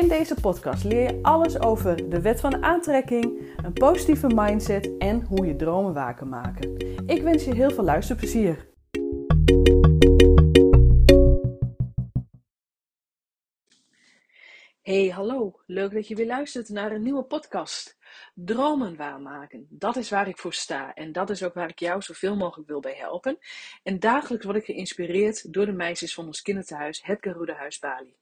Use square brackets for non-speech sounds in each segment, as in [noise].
In deze podcast leer je alles over de wet van aantrekking, een positieve mindset en hoe je dromen waar kan maken. Ik wens je heel veel luisterplezier. Hey, hallo. Leuk dat je weer luistert naar een nieuwe podcast. Dromen waarmaken, dat is waar ik voor sta. En dat is ook waar ik jou zoveel mogelijk wil bij helpen. En dagelijks word ik geïnspireerd door de meisjes van ons kinderthuis, het Garuda Huis Bali.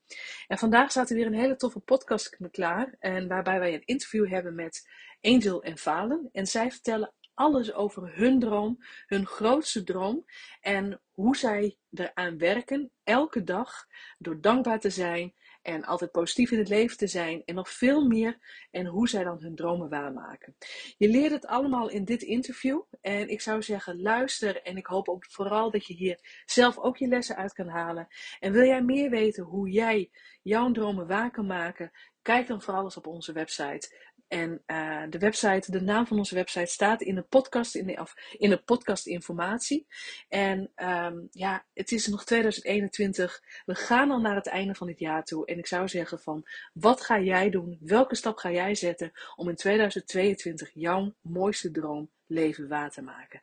En vandaag staat er weer een hele toffe podcast klaar. En waarbij wij een interview hebben met Angel en Valen. En zij vertellen alles over hun droom, hun grootste droom. En hoe zij eraan werken, elke dag, door dankbaar te zijn en altijd positief in het leven te zijn en nog veel meer en hoe zij dan hun dromen waarmaken. Je leert het allemaal in dit interview en ik zou zeggen luister en ik hoop ook vooral dat je hier zelf ook je lessen uit kan halen. En wil jij meer weten hoe jij jouw dromen waar kan maken? Kijk dan vooral eens op onze website en uh, de website, de naam van onze website staat in de podcast, in de, in de podcast informatie. En um, ja, het is nog 2021. We gaan al naar het einde van dit jaar toe. En ik zou zeggen van, wat ga jij doen? Welke stap ga jij zetten om in 2022 jouw mooiste droom leven waar te maken?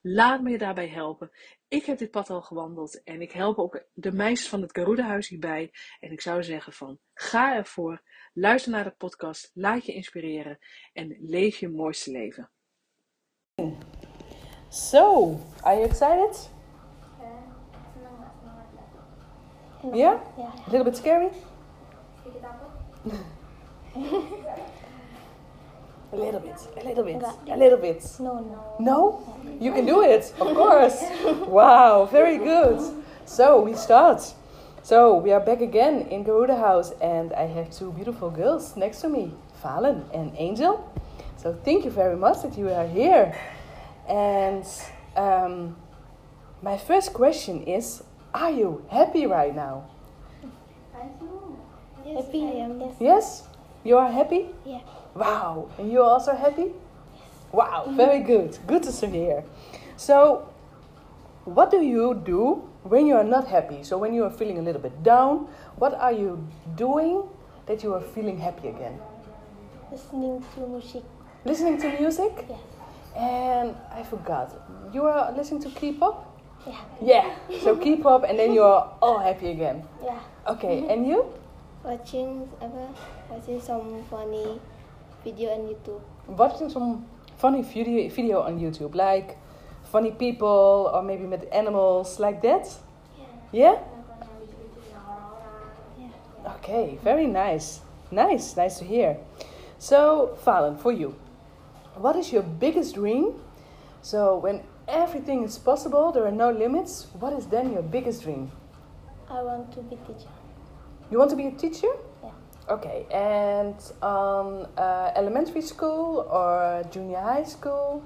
Laat me je daarbij helpen. Ik heb dit pad al gewandeld en ik help ook de meisjes van het Garuda-huis hierbij. En ik zou zeggen van, ga ervoor. Luister naar de podcast, laat je inspireren en leef je mooiste leven. So, are you excited? Yeah? Yeah. A little bit scary? [laughs] A little bit, a little bit, a little bit. No, no. No? You can do it, of course. [laughs] wow, very good. So we start. So we are back again in Garuda House, and I have two beautiful girls next to me, Valen and Angel. So thank you very much that you are here. And um, my first question is: Are you happy right now? Happy I am. Yes. Yes, you are happy. Yeah. Wow, and you're also happy? Yes. Wow, very good. Good to see hear. So, what do you do when you are not happy? So, when you are feeling a little bit down, what are you doing that you are feeling happy again? Listening to music. Listening to music? Yes. And I forgot, you are listening to K-pop? Yeah. Yeah, so K-pop, and then you are all happy again. Yeah. Okay, mm-hmm. and you? Watching apa? Watching some funny video on YouTube. watching some funny video video on YouTube, like funny people or maybe with animals like that. Yeah. Yeah. Okay. Very nice. Nice. Nice to hear. So, Valen, for you, what is your biggest dream? So, when everything is possible, there are no limits. What is then your biggest dream? I want to be teacher. You want to be a teacher? Yeah. Okay. And um, uh, elementary school or junior high school?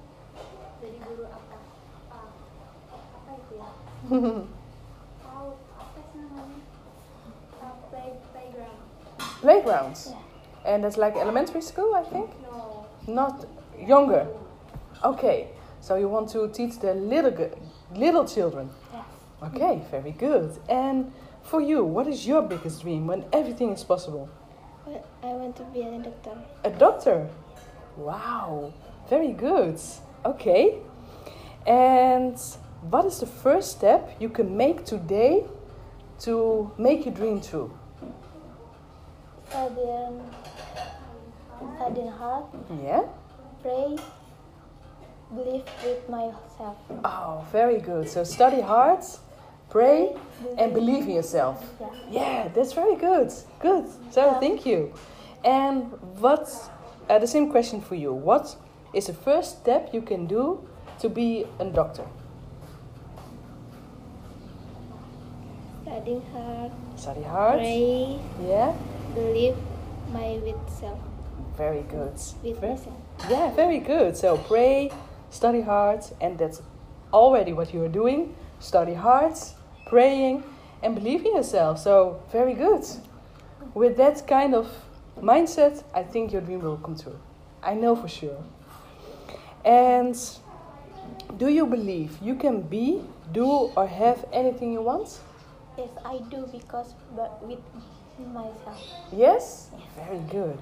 [laughs] Playgrounds. Yeah. And that's like elementary school, I think? No. Not younger. Okay. So you want to teach the little g- little children. Yeah. Okay, very good. And for you, what is your biggest dream when everything is possible? But I want to be a doctor. A doctor. Wow. Very good. Okay. And what is the first step you can make today to make your dream true? Studying, studying hard, Yeah? pray, believe with myself. Oh, very good. So study hard, pray, and believe in yourself. Yeah. Yeah, that's very good. Good. So Yeah. thank you. And what? Uh, the same question for you. What is the first step you can do to be a doctor? Studying hard, Study hard. pray, Yeah. believe my with self Very good. with Very- myself. Yeah, very good. So pray, study hard, and that's already what you are doing. Study hard, praying, and believe in yourself. So very good. With that kind of mindset, I think your dream will come true. I know for sure. And do you believe you can be, do, or have anything you want? Yes, I do because but with myself. Yes? Very good.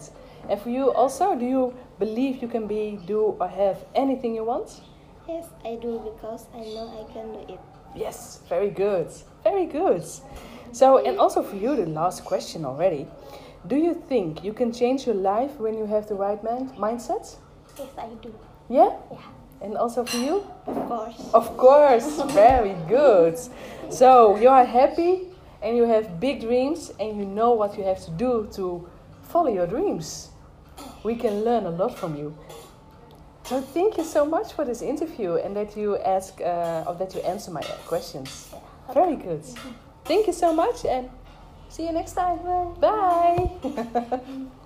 And for you also, do you believe you can be, do, or have anything you want? Yes, I do because I know I can do it. Yes, very good. Very good. So, and also for you, the last question already. Do you think you can change your life when you have the right mind- mindset? Yes, I do. Yeah? Yeah, And also for you? of course. Of course, [laughs] very good. So, you are happy and you have big dreams and you know what you have to do to follow your dreams. We can learn a lot from you. So, thank you so much for this interview and that you ask uh, or that you answer my questions. Very good. Thank you so much and see you next time. Bye. [laughs]